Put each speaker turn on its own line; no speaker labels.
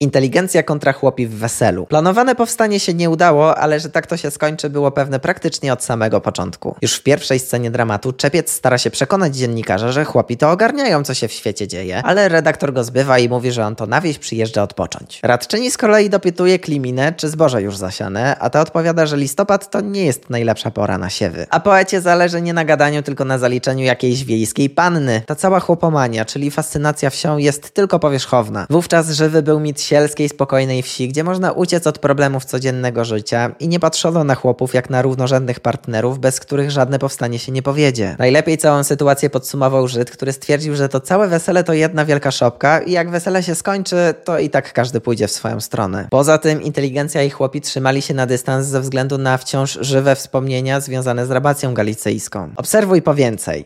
Inteligencja kontra chłopi w weselu. Planowane powstanie się nie udało, ale że tak to się skończy było pewne praktycznie od samego początku. Już w pierwszej scenie dramatu Czepiec stara się przekonać dziennikarza, że chłopi to ogarniają, co się w świecie dzieje, ale redaktor go zbywa i mówi, że on to na wieś przyjeżdża odpocząć. Radczyni z kolei dopytuje Kliminę, czy zboże już zasiane, a ta odpowiada, że listopad to nie jest najlepsza pora na siewy. A poecie zależy nie na gadaniu, tylko na zaliczeniu jakiejś wiejskiej panny. Ta cała chłopomania, czyli fascynacja wsią jest tylko powierzchowna. Wówczas żywy był mit sielskiej, spokojnej wsi, gdzie można uciec od problemów codziennego życia i nie patrzono na chłopów jak na równorzędnych partnerów, bez których żadne powstanie się nie powiedzie. Najlepiej całą sytuację podsumował Żyd, który stwierdził, że to całe wesele to jedna wielka szopka i jak wesele się skończy, to i tak każdy pójdzie w swoją stronę. Poza tym inteligencja i chłopi trzymali się na dystans ze względu na wciąż żywe wspomnienia związane z rabacją galicyjską. Obserwuj po więcej.